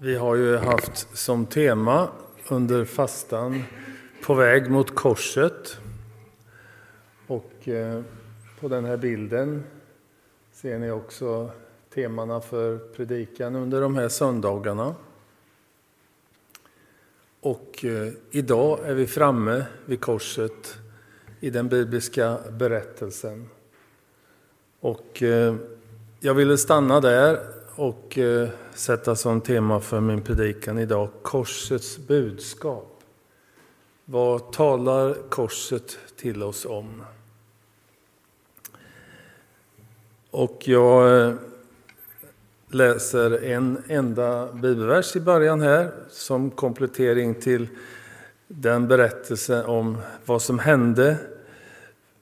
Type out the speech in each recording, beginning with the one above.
Vi har ju haft som tema under fastan På väg mot korset. Och eh, på den här bilden ser ni också temana för predikan under de här söndagarna. Och eh, idag är vi framme vid korset i den bibliska berättelsen. Och eh, jag ville stanna där och eh, sätta som tema för min predikan idag korsets budskap. Vad talar korset till oss om? Och jag eh, läser en enda bibelvers i början här som komplettering till den berättelse om vad som hände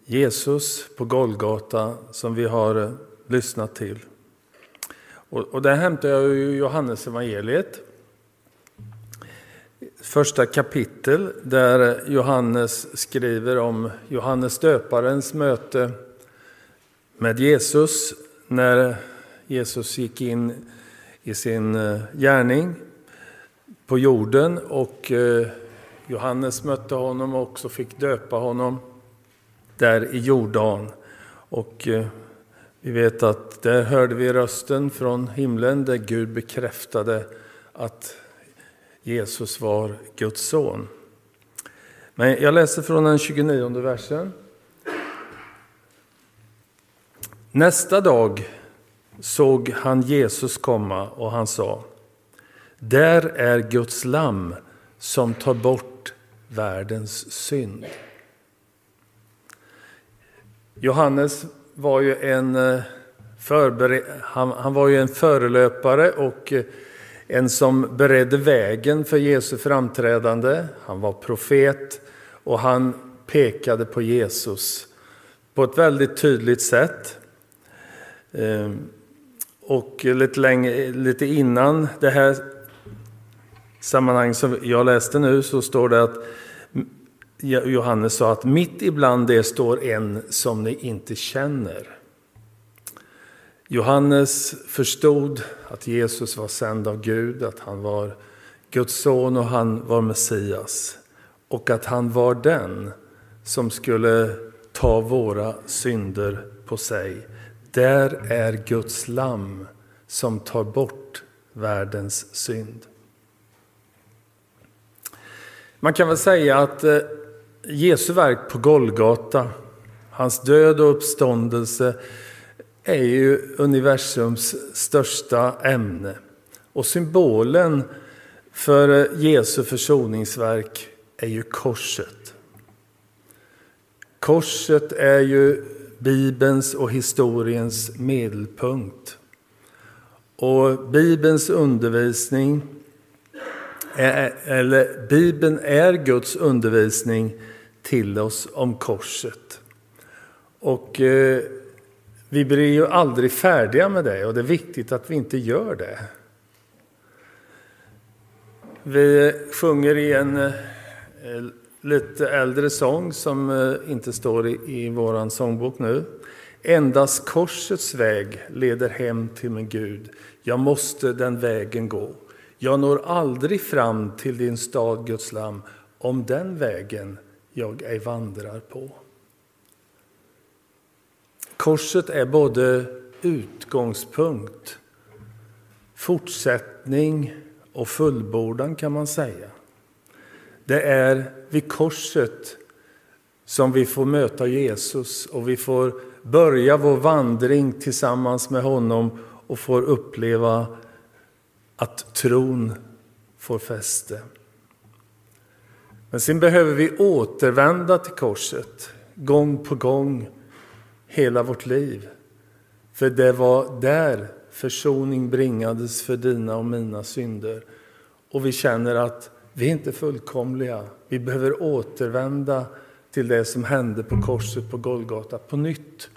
Jesus på Golgata som vi har eh, lyssnat till. Och, och där hämtar jag ju Johannes evangeliet. Första kapitel där Johannes skriver om Johannes döparens möte med Jesus när Jesus gick in i sin eh, gärning på jorden och eh, Johannes mötte honom och också fick döpa honom där i Jordan. Och eh, vi vet att där hörde vi rösten från himlen där Gud bekräftade att Jesus var Guds son. Men jag läser från den 29 versen. Nästa dag såg han Jesus komma och han sa Där är Guds lamm som tar bort världens synd. Johannes var ju en, eh, han, han, var ju en förelöpare och eh, en som beredde vägen för Jesu framträdande. Han var profet och han pekade på Jesus på ett väldigt tydligt sätt. Ehm, och lite, länge, lite innan det här sammanhanget som jag läste nu så står det att Johannes sa att mitt ibland det står en som ni inte känner. Johannes förstod att Jesus var sänd av Gud, att han var Guds son och han var Messias. Och att han var den som skulle ta våra synder på sig. Där är Guds lamm som tar bort världens synd. Man kan väl säga att eh, Jesu verk på Golgata, hans död och uppståndelse, är ju universums största ämne. Och symbolen för Jesu försoningsverk är ju korset. Korset är ju Bibelns och historiens medelpunkt. Och Bibelns undervisning, är, eller Bibeln är Guds undervisning till oss om korset. Och eh, vi blir ju aldrig färdiga med det och det är viktigt att vi inte gör det. Vi sjunger i en eh, lite äldre sång som eh, inte står i, i vår sångbok nu. Endast korsets väg leder hem till min Gud. Jag måste den vägen gå. Jag når aldrig fram till din stad, Guds lam, om den vägen jag ej vandrar på. Korset är både utgångspunkt, fortsättning och fullbordan kan man säga. Det är vid korset som vi får möta Jesus och vi får börja vår vandring tillsammans med honom och får uppleva att tron får fäste. Men sen behöver vi återvända till korset gång på gång hela vårt liv. För det var där försoning bringades för dina och mina synder. Och vi känner att vi är inte fullkomliga. Vi behöver återvända till det som hände på korset på Golgata på nytt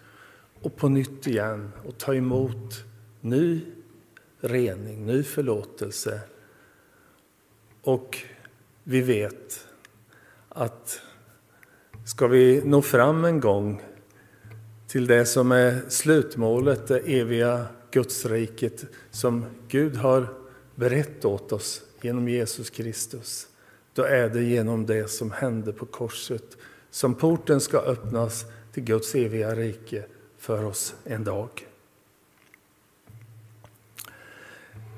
och på nytt igen och ta emot ny rening, ny förlåtelse. Och vi vet att ska vi nå fram en gång till det som är slutmålet, det eviga Gudsriket som Gud har berett åt oss genom Jesus Kristus, då är det genom det som hände på korset som porten ska öppnas till Guds eviga rike för oss en dag.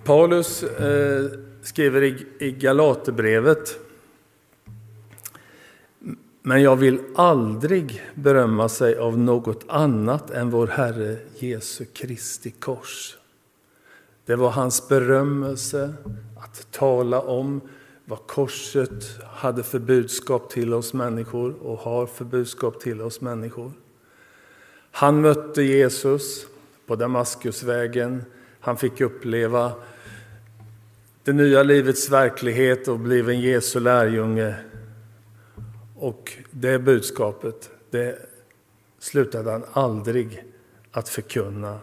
Paulus eh, skriver i, i Galaterbrevet men jag vill aldrig berömma sig av något annat än vår Herre Jesu Kristi kors. Det var hans berömmelse att tala om vad korset hade för budskap till oss människor och har för budskap till oss människor. Han mötte Jesus på Damaskusvägen. Han fick uppleva det nya livets verklighet och blev en Jesu lärjunge. Och det budskapet, det slutade han aldrig att förkunna.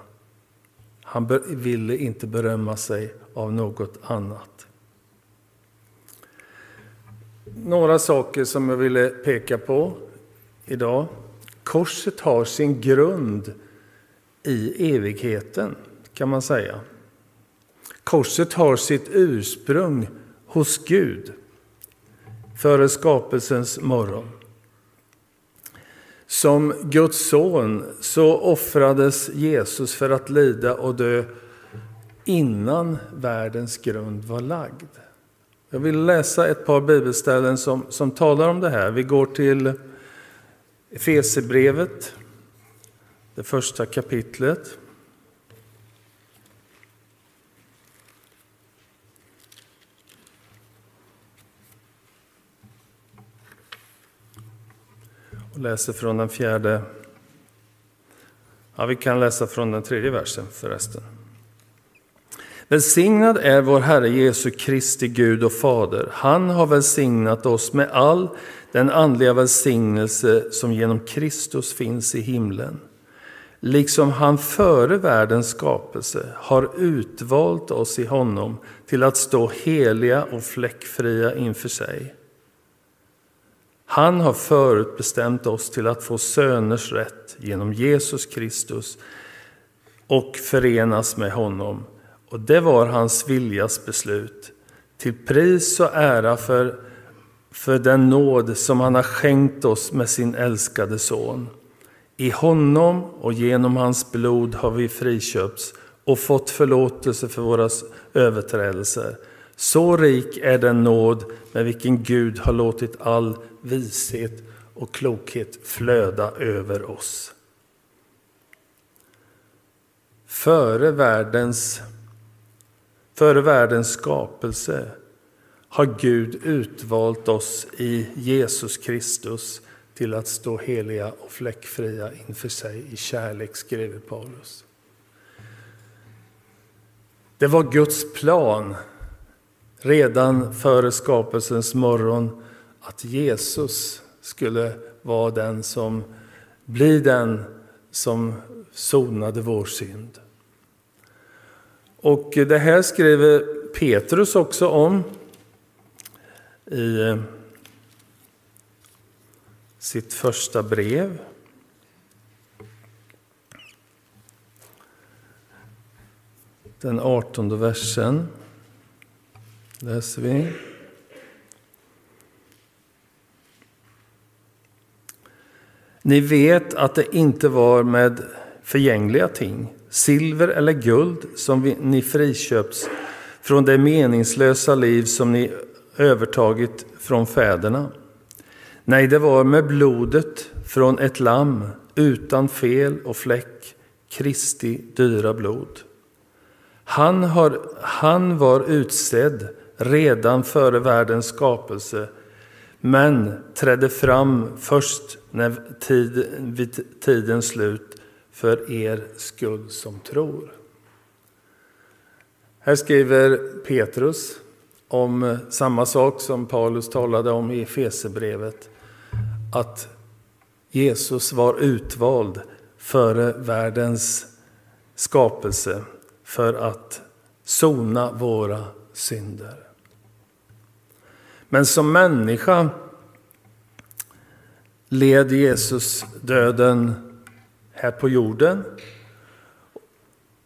Han ville inte berömma sig av något annat. Några saker som jag ville peka på idag. Korset har sin grund i evigheten, kan man säga. Korset har sitt ursprung hos Gud före skapelsens morgon. Som Guds son så offrades Jesus för att lida och dö innan världens grund var lagd. Jag vill läsa ett par bibelställen som, som talar om det här. Vi går till Efesierbrevet, det första kapitlet. Och läser från den fjärde... Ja, vi kan läsa från den tredje versen förresten. Välsignad är vår Herre Jesu Kristi Gud och Fader. Han har välsignat oss med all den andliga välsignelse som genom Kristus finns i himlen. Liksom han före världens skapelse har utvalt oss i honom till att stå heliga och fläckfria inför sig. Han har förutbestämt oss till att få söners rätt genom Jesus Kristus och förenas med honom och det var hans viljas beslut, till pris och ära för, för den nåd som han har skänkt oss med sin älskade son. I honom och genom hans blod har vi friköpts och fått förlåtelse för våra överträdelser. Så rik är den nåd med vilken Gud har låtit all vishet och klokhet flöda över oss. Före världens Före världens skapelse har Gud utvalt oss i Jesus Kristus till att stå heliga och fläckfria inför sig i kärlek, skriver Paulus. Det var Guds plan redan före skapelsens morgon att Jesus skulle vara den som blir den som sonade vår synd. Och det här skriver Petrus också om i sitt första brev. Den artonde versen läser vi. Ni vet att det inte var med förgängliga ting silver eller guld som ni friköps från det meningslösa liv som ni övertagit från fäderna. Nej, det var med blodet från ett lamm utan fel och fläck, Kristi dyra blod. Han, har, han var utsedd redan före världens skapelse men trädde fram först när tid, vid tidens slut för er skull som tror. Här skriver Petrus om samma sak som Paulus talade om i Efesebrevet. Att Jesus var utvald före världens skapelse för att sona våra synder. Men som människa led Jesus döden här på jorden.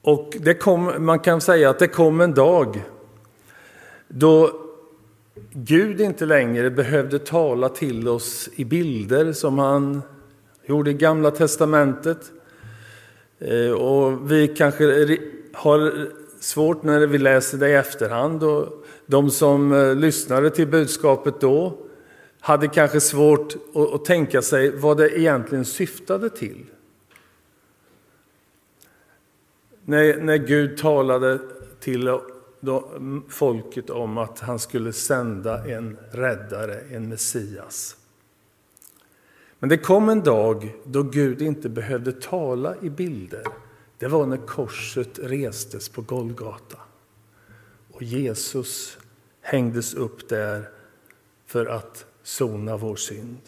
Och det kom, man kan säga att det kom en dag Då Gud inte längre behövde tala till oss i bilder som han gjorde i Gamla testamentet. Eh, och vi kanske har svårt när vi läser det i efterhand. Och de som eh, lyssnade till budskapet då hade kanske svårt att tänka sig vad det egentligen syftade till. När, när Gud talade till mm, folket om att han skulle sända en räddare, en Messias. Men det kom en dag då Gud inte behövde tala i bilder. Det var när korset restes på Golgata. Och Jesus hängdes upp där för att sona vår synd.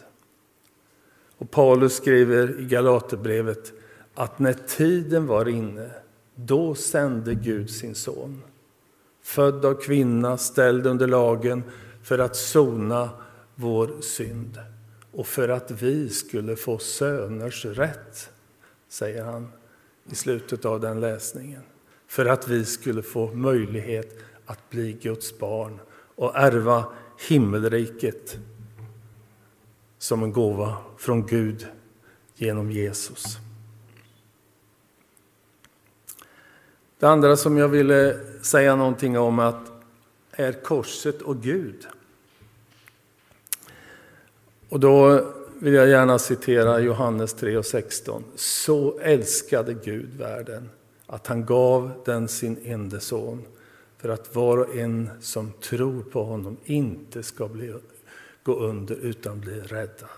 Och Paulus skriver i Galaterbrevet att när tiden var inne, då sände Gud sin son. Född av kvinna, ställd under lagen för att sona vår synd och för att vi skulle få söners rätt, säger han i slutet av den läsningen. För att vi skulle få möjlighet att bli Guds barn och ärva himmelriket som en gåva från Gud genom Jesus. Det andra som jag ville säga någonting om att är korset och Gud. Och då vill jag gärna citera Johannes 3 och 16. Så älskade Gud världen att han gav den sin enda son för att var och en som tror på honom inte ska bli, gå under utan bli räddad.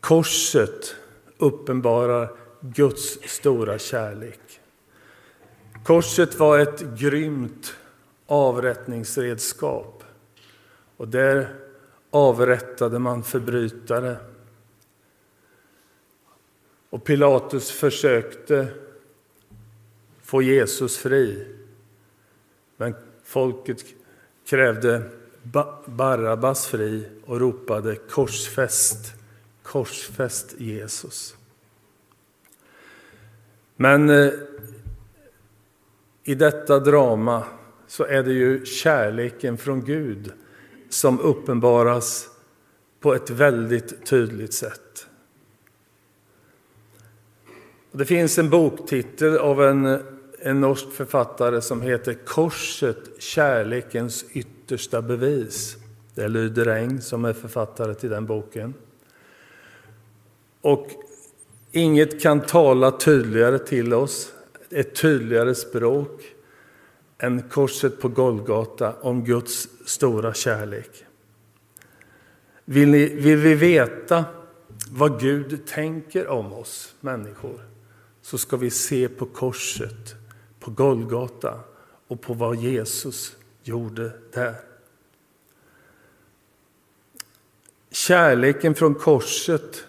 Korset uppenbarar Guds stora kärlek. Korset var ett grymt avrättningsredskap. Och där avrättade man förbrytare. Och Pilatus försökte få Jesus fri. Men folket krävde Barabbas fri och ropade korsfäst, korsfäst Jesus. Men eh, i detta drama så är det ju kärleken från Gud som uppenbaras på ett väldigt tydligt sätt. Det finns en boktitel av en, en norsk författare som heter Korset, kärlekens yttersta bevis. Det är Lyder Eng som är författare till den boken. Och inget kan tala tydligare till oss, ett tydligare språk än korset på Golgata om Guds stora kärlek. Vill, ni, vill vi veta vad Gud tänker om oss människor så ska vi se på korset, på Golgata och på vad Jesus gjorde där. Kärleken från korset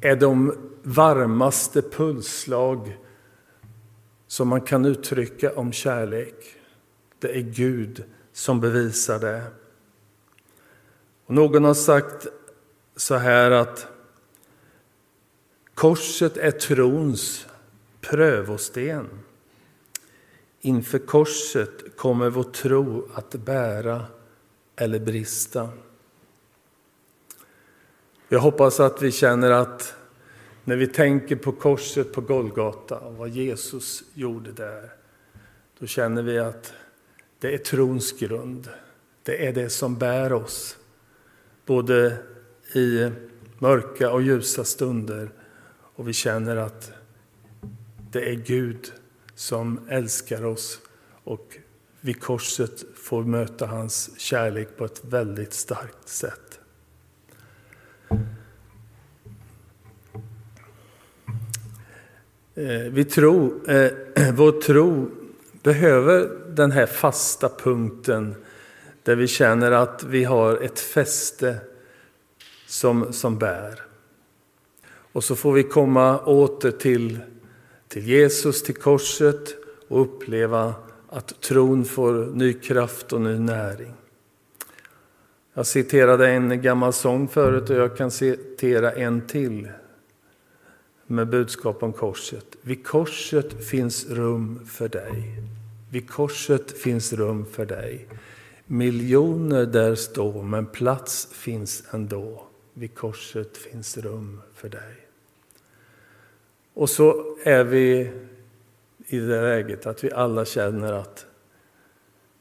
är de varmaste pulsslag som man kan uttrycka om kärlek. Det är Gud som bevisar det. Och någon har sagt så här att korset är trons prövosten. Inför korset kommer vår tro att bära eller brista. Jag hoppas att vi känner att när vi tänker på korset på Golgata och vad Jesus gjorde där, då känner vi att det är trons grund. Det är det som bär oss, både i mörka och ljusa stunder. Och vi känner att det är Gud som älskar oss och vid korset får möta hans kärlek på ett väldigt starkt sätt. Eh, vi tror, eh, vår tro behöver den här fasta punkten där vi känner att vi har ett fäste som, som bär. Och så får vi komma åter till, till Jesus, till korset och uppleva att tron får ny kraft och ny näring. Jag citerade en gammal sång förut och jag kan citera en till med budskap om korset. Vid korset finns rum för dig. Vid korset finns rum för dig. Miljoner där står, men plats finns ändå. Vid korset finns rum för dig. Och så är vi i det läget att vi alla känner att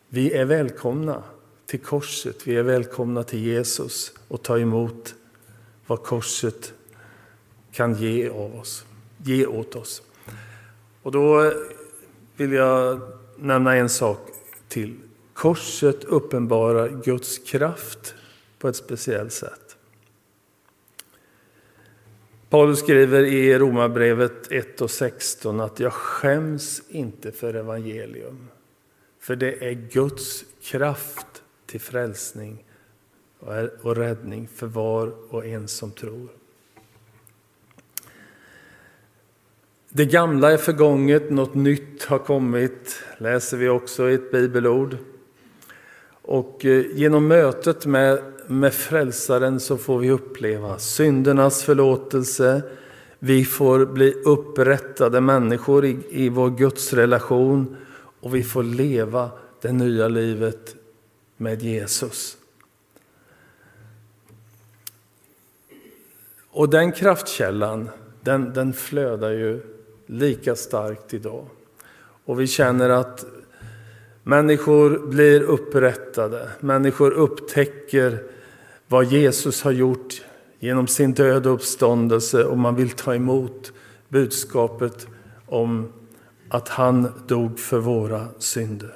vi är välkomna till korset. Vi är välkomna till Jesus och ta emot vad korset kan ge, av oss, ge åt oss. Och då vill jag nämna en sak till. Korset uppenbarar Guds kraft på ett speciellt sätt. Paulus skriver i Romarbrevet 1 och 16 att jag skäms inte för evangelium. För det är Guds kraft till frälsning och räddning för var och en som tror. Det gamla är förgånget, något nytt har kommit, läser vi också i ett bibelord. Och eh, genom mötet med, med Frälsaren så får vi uppleva syndernas förlåtelse. Vi får bli upprättade människor i, i vår gudsrelation och vi får leva det nya livet med Jesus. Och den kraftkällan, den, den flödar ju lika starkt idag. Och vi känner att människor blir upprättade, människor upptäcker vad Jesus har gjort genom sin död och uppståndelse och man vill ta emot budskapet om att han dog för våra synder.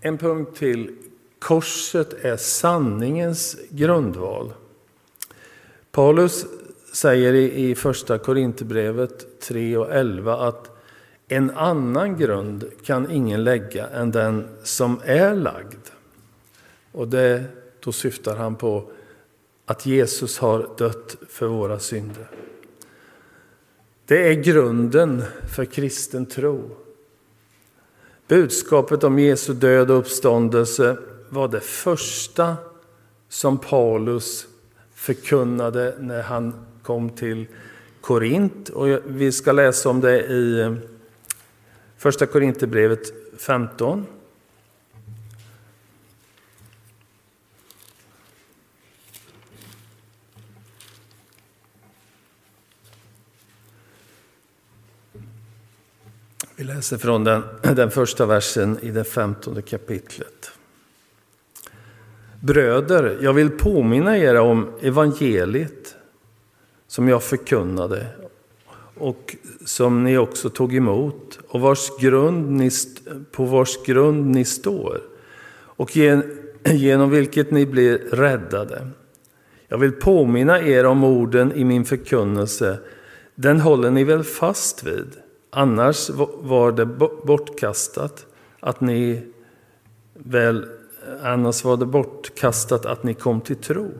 En punkt till. Korset är sanningens grundval. Paulus säger i första Korinthierbrevet 3 och 11 att en annan grund kan ingen lägga än den som är lagd. Och det, då syftar han på att Jesus har dött för våra synder. Det är grunden för kristen tro. Budskapet om Jesu död och uppståndelse var det första som Paulus förkunnade när han kom till Korint. Och vi ska läsa om det i eh, Första Korinthierbrevet 15. Vi läser från den, den första versen i det femtonde kapitlet. Bröder, jag vill påminna er om evangeliet som jag förkunnade och som ni också tog emot och vars grund ni, på vars grund ni står och genom vilket ni blir räddade. Jag vill påminna er om orden i min förkunnelse. Den håller ni väl fast vid? Annars var det bortkastat att ni väl annars var det bortkastat att ni kom till tro.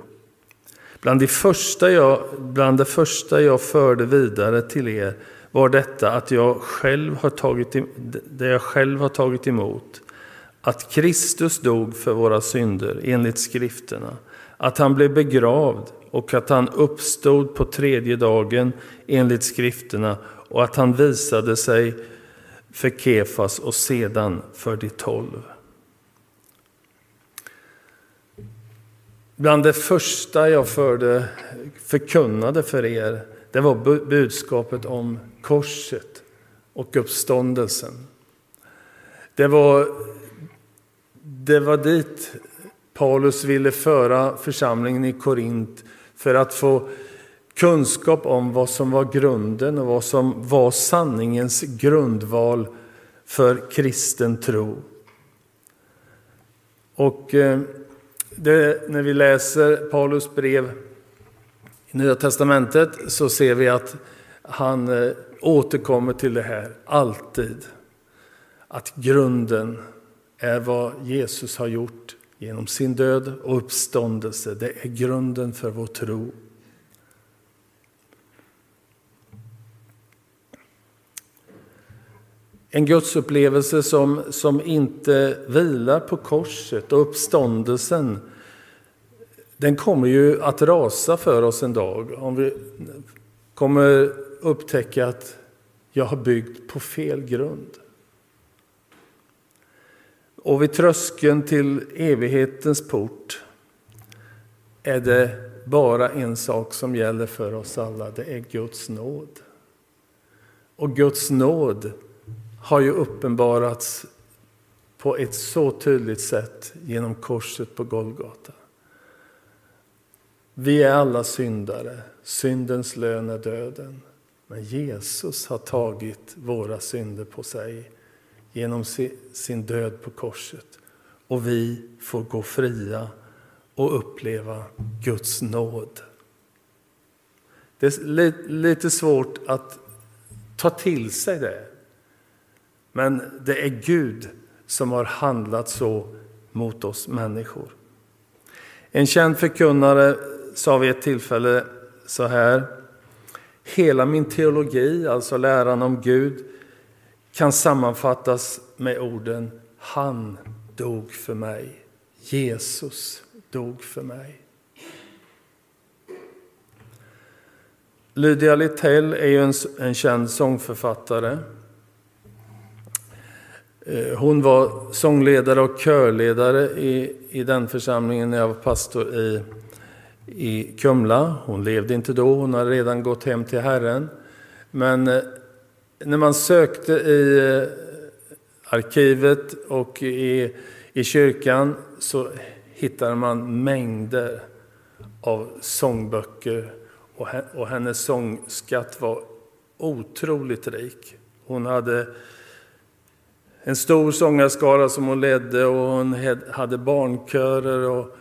Bland det, första jag, bland det första jag förde vidare till er var detta att jag själv har tagit, det jag själv har tagit emot. Att Kristus dog för våra synder enligt skrifterna. Att han blev begravd och att han uppstod på tredje dagen enligt skrifterna och att han visade sig för Kefas och sedan för de tolv. Bland det första jag förde, förkunnade för er, det var budskapet om korset och uppståndelsen. Det var, det var dit Paulus ville föra församlingen i Korint för att få kunskap om vad som var grunden och vad som var sanningens grundval för kristen tro. Och eh, det, när vi läser Paulus brev i Nya Testamentet så ser vi att han eh, återkommer till det här, alltid. Att grunden är vad Jesus har gjort genom sin död och uppståndelse. Det är grunden för vår tro. En gudsupplevelse som, som inte vilar på korset och uppståndelsen. Den kommer ju att rasa för oss en dag. Om vi kommer upptäcka att jag har byggt på fel grund. Och vid tröskeln till evighetens port är det bara en sak som gäller för oss alla, det är Guds nåd. Och Guds nåd har ju uppenbarats på ett så tydligt sätt genom korset på Golgata. Vi är alla syndare, syndens lön är döden. Men Jesus har tagit våra synder på sig genom sin död på korset. Och vi får gå fria och uppleva Guds nåd. Det är lite svårt att ta till sig det. Men det är Gud som har handlat så mot oss människor. En känd förkunnare sa vid ett tillfälle så här. Hela min teologi, alltså läran om Gud, kan sammanfattas med orden Han dog för mig. Jesus dog för mig. Lydia Littell är ju en, en känd sångförfattare. Eh, hon var sångledare och körledare i, i den församlingen när jag var pastor i, i Kumla. Hon levde inte då, hon hade redan gått hem till Herren. Men eh, när man sökte i eh, arkivet och i, i kyrkan så hittade man mängder av sångböcker och hennes sångskatt var otroligt rik. Hon hade en stor sångarskara som hon ledde och hon hade barnkörer och,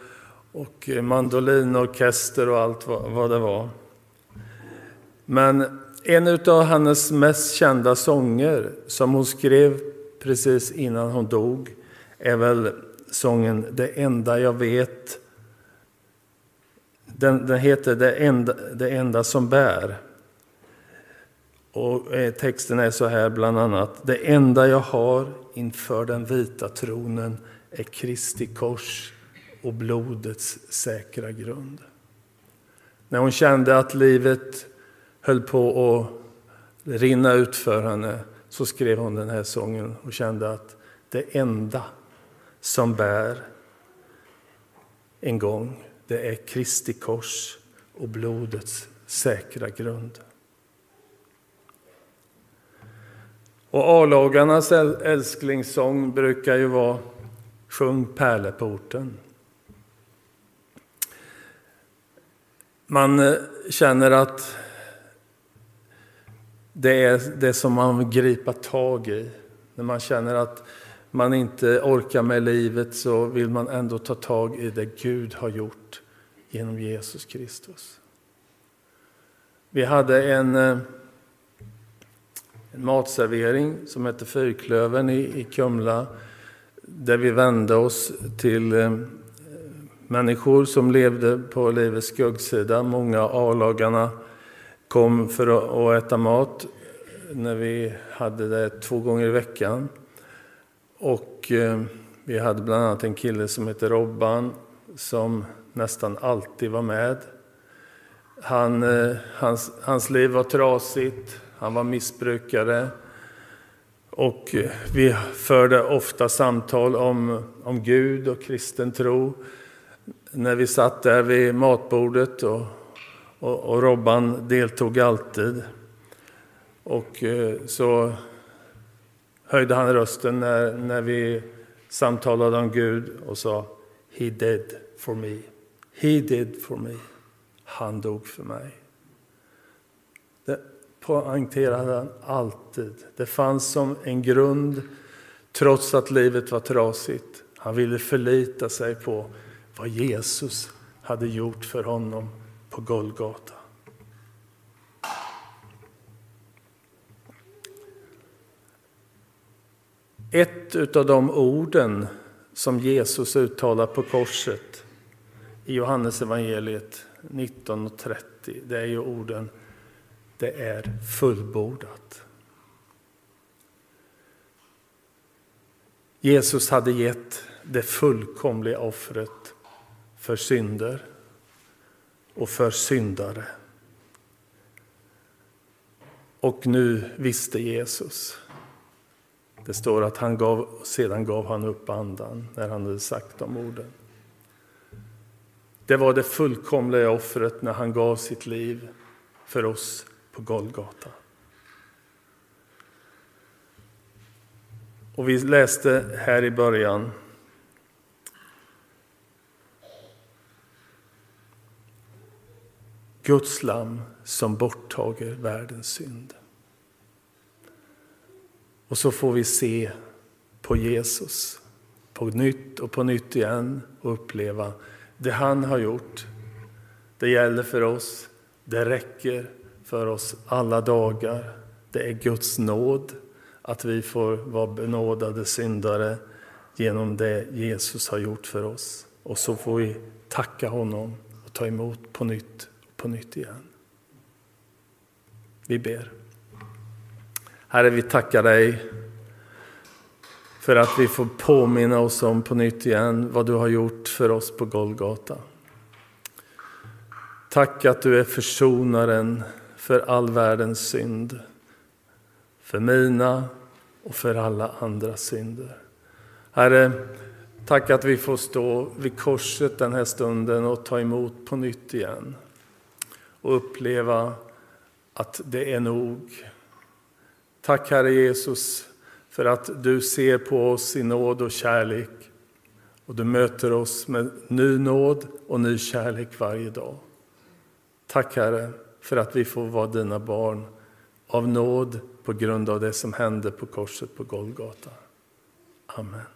och mandolinorkester och allt vad det var. Men en av hennes mest kända sånger som hon skrev precis innan hon dog är väl sången Det enda jag vet. Den, den heter det enda, det enda som bär. Och eh, texten är så här bland annat. Det enda jag har inför den vita tronen är Kristi kors och blodets säkra grund. När hon kände att livet höll på att rinna ut för henne så skrev hon den här sången och kände att det enda som bär en gång, det är Kristi kors och blodets säkra grund. Och A-lagarnas älsklingssång brukar ju vara Sjung pärleporten. Man eh, känner att det är det som man vill gripa tag i. När man känner att man inte orkar med livet så vill man ändå ta tag i det Gud har gjort genom Jesus Kristus. Vi hade en, eh, en matservering som hette Fyrklövern i, i Kumla där vi vände oss till eh, människor som levde på livets skuggsida. Många A-lagarna kom för att äta mat när vi hade det två gånger i veckan. Och eh, vi hade bland annat en kille som hette Robban som nästan alltid var med. Han, eh, hans, hans liv var trasigt, han var missbrukare. Och vi förde ofta samtal om, om Gud och kristen tro när vi satt där vid matbordet och, och, och Robban deltog alltid. Och eh, så höjde han rösten när, när vi samtalade om Gud och sa He did for me. He did for me. Han dog för mig. Poängterade han alltid. Det fanns som en grund, trots att livet var trasigt. Han ville förlita sig på vad Jesus hade gjort för honom på Golgata. Ett av de orden som Jesus uttalar på korset i Johannes evangeliet 19.30, det är ju orden det är fullbordat. Jesus hade gett det fullkomliga offret för synder och för syndare. Och nu visste Jesus. Det står att han gav, sedan gav han upp andan när han hade sagt de orden. Det var det fullkomliga offret när han gav sitt liv för oss på Golgata. Och vi läste här i början Guds lam som borttager världens synd. Och så får vi se på Jesus på nytt och på nytt igen och uppleva det han har gjort. Det gäller för oss, det räcker för oss alla dagar. Det är Guds nåd att vi får vara benådade syndare genom det Jesus har gjort för oss. Och så får vi tacka honom och ta emot på nytt och på nytt igen. Vi ber. Herre, vi tackar dig för att vi får påminna oss om på nytt igen vad du har gjort för oss på Golgata. Tack att du är försonaren för all världens synd. För mina och för alla andra synder. Herre, tack att vi får stå vid korset den här stunden och ta emot på nytt igen. Och uppleva att det är nog. Tack Herre Jesus för att du ser på oss i nåd och kärlek. Och du möter oss med ny nåd och ny kärlek varje dag. Tack Herre för att vi får vara dina barn av nåd på grund av det som hände på korset på Golgata. Amen.